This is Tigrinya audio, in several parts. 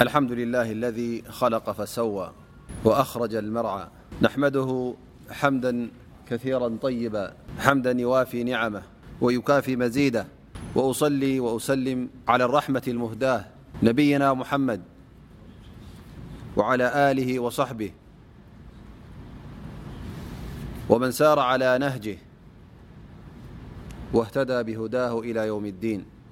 الحمد لله الذي خلق فسوى وأخرج المرعا نحمده حمدا كثيرا طيبا حمدا يوافي نعمه ويكافي مزيده و أصلي و أسلم على الرحمة المهداة نبينا محمد وعلى آله وصحبه ومن سار على نهجه واهتدى بهداه إلى يوم الدين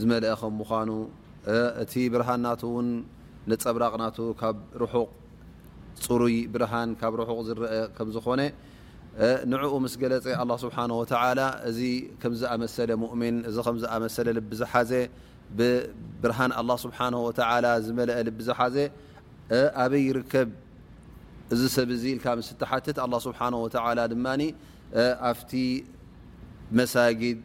ዝመልአ ከም ምዃኑ እቲ ብርሃን ናቱ ውን ነጸብራቕ ናቱ ካብ ርሑቕ ጽሩይ ብርሃን ካብ ርሑቕ ዝረአ ከም ዝኾነ ንዕኡ ምስ ገለጸ ኣላ ስብሓን ወተዓላ እዚ ከም ዝኣመሰለ ሙእሚን እዚ ከም ዝኣመሰለ ልቢ ዝሓዘ ብብርሃን ኣላ ስብሓን ወተዓላ ዝመልአ ልቢ ዝሓዘ ኣበይ ይርከብ እዚ ሰብ እዚ ኢልካ ምስ እትሓትት ኣላ ስብሓን ወተዓላ ድማ ኣብቲ መሳጊድ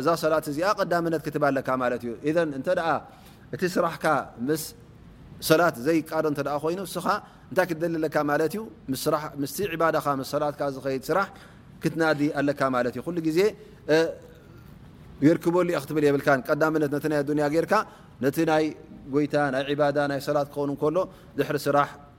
እዛ ሰላት እዚኣ ቀዳምነት ክትባ ኣለካ ማለት እዩ እዘን እንተ እቲ ስራሕካ ምስ ሰላት ዘይቃዶ እተ ኮይኑ እስኻ እንታይ ክትደሊ ኣለካ ማለት እዩ ምስ ዕባዳኻ ምስ ሰላትካ ዝኸይድ ስራሕ ክትናዲ ኣለካ ማለት እዩ ኩሉ ግዜ የርክበሉ እ ክትብል የብልካ ቀዳምነት ነቲ ናይ ኣዱኒያ ገይርካ ነቲ ናይ ጎይታ ናይ ዕባዳ ናይ ሰላት ክኸውን ከሎ ድሕሪ ስራሕ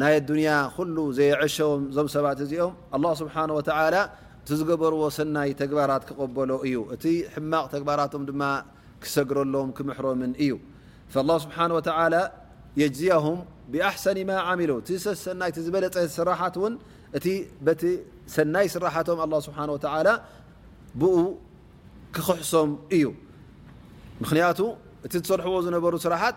ናይ ኣዱንያ ኩሉ ዘየዐሸዎም እዞም ሰባት እዚኦም ኣላህ ስብሓን ወተዓላ እቲ ዝገበርዎ ሰናይ ተግባራት ክቐበሎ እዩ እቲ ሕማቕ ተግባራቶም ድማ ክሰግረሎም ክምሕሮምን እዩ ፈላ ስብሓን ወተዓላ የጅዝያሁም ብኣሕሰኒ ማ ዓሚሉ እቲ ሰሰናይ እቲ ዝበለፀ ስራሓት እውን እቲ በቲ ሰናይ ስራሓቶም ኣላ ስብሓን ወተዓላ ብኡ ክኽሕሶም እዩ ምክንያቱ እቲ ዝሰርሕዎ ዝነበሩ ስራሓት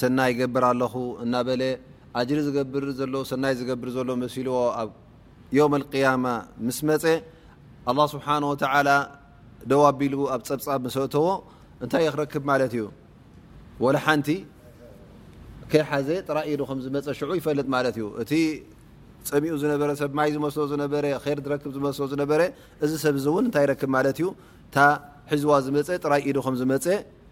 ሰናይ ይገብር ኣለኹ እናበለ ኣጅሪ ዝገብር ዘሎ ሰናይ ዝገብር ዘሎ መሲልዎ ኣብ ዮም ኣልቅያማ ምስ መፀ ኣላ ስብሓን ወተዓላ ደው ኣቢሉ ኣብ ፀብፃብ ምሰእተዎ እንታይ የክረክብ ማለት እዩ ወላ ሓንቲ ከይሓዘ ጥራይ ኢሉ ከም ዝመፀ ሽዑ ይፈልጥ ማለት እዩ እቲ ፀሚኡ ዝነበረ ሰብ ማይ ዝመስሎ ዝነበረ ር ዝረክብ ዝመስሎ ዝነበረ እዚ ሰብ እዚ እውን እንታይ ይረክብ ማለት እዩ እታ ሒዝዋ ዝመፀ ጥራይ ኢሉ ከም ዝመፀ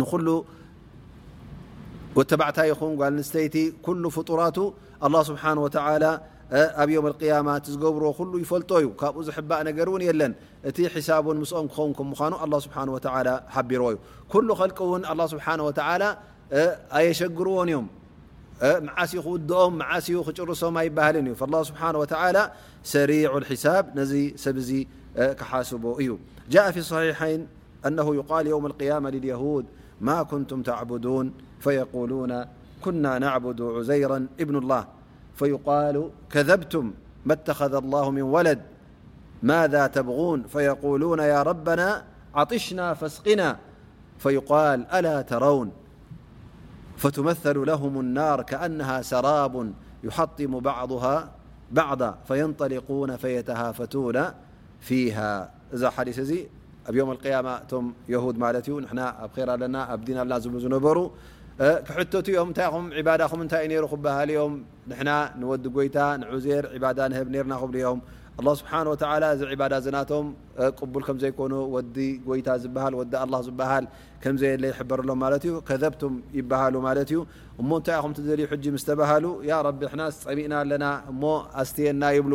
ንኩሉ ወተባዕታ ይኹን ጓል ንስተይቲ ኩሉ ፍጡራቱ ኣላ ስብሓን ወተላ ኣብ ዮም ቅያማ እቲ ዝገብርዎ ኩሉ ይፈልጦ እዩ ካብኡ ዝሕባእ ነገር እውን የለን እቲ ሒሳብን ምስኦም ክኸውን ከም ምኳኑ ኣላ ስብሓን ወተላ ሓቢርዎ እዩ ኩሉ ከልቂ እውን ኣላ ስብሓን ወተላ ኣየሸግርዎን እዮም መዓስ ዩ ክውድኦም መዓስ ዩ ክጭርሶም ኣይባሃልን እዩ ላ ስብሓን ወተላ ሰሪዕ ሒሳብ ነዚ ሰብ እዚ ክሓስቦ እዩ ጃእ ፊ ሰሒሐይን أنه يقال يوم القيامة لليهود ما كنتم تعبدون فيقولون كنا نعبد عزيرا ابن الله فيقال كذبتم ما اتخذ الله من ولد ماذا تبغون فيقولون يا ربنا عطشنا فاسقنا فيقال ألا ترون فتمثل لهم النار كأنها سراب يحطم بعضا فينطلقون فيتهافتون ፊሃ እዛ ሓዲስ እዚ ኣብ ዮም ኣልቅያማ እቶም የሁድ ማለት እዩ ንሕና ኣብ ኼር ኣለና ኣብ ዲን ኣለና ዝብሉ ዝነበሩ ክሕተቱ እዮም እንታይ ኹም ዕባዳኹም እንታይ እዩ ነይሩ ክበሃል እዮም ንሕና ንወዲ ጎይታ ንዑዜር ዕባዳ ንህብ ነርና ክብሉ እዮም ኣላ ስብሓን ወተዓላ እዚ ዕባዳ ዝናቶም ቅቡል ከም ዘይኮኑ ወዲ ጎይታ ዝበሃል ወዲ ኣላ ዝበሃል ከም ዘየለ ይሕበርሎም ማለት እዩ ከዘብቱም ይበሃሉ ማለት እዩ እሞ እንታይ ኹም ትደልዩ ሕጂ ምስ ተባሃሉ ያ ረቢ ሕናስ ፀሚእና ኣለና እሞ ኣስትየና ይብሉ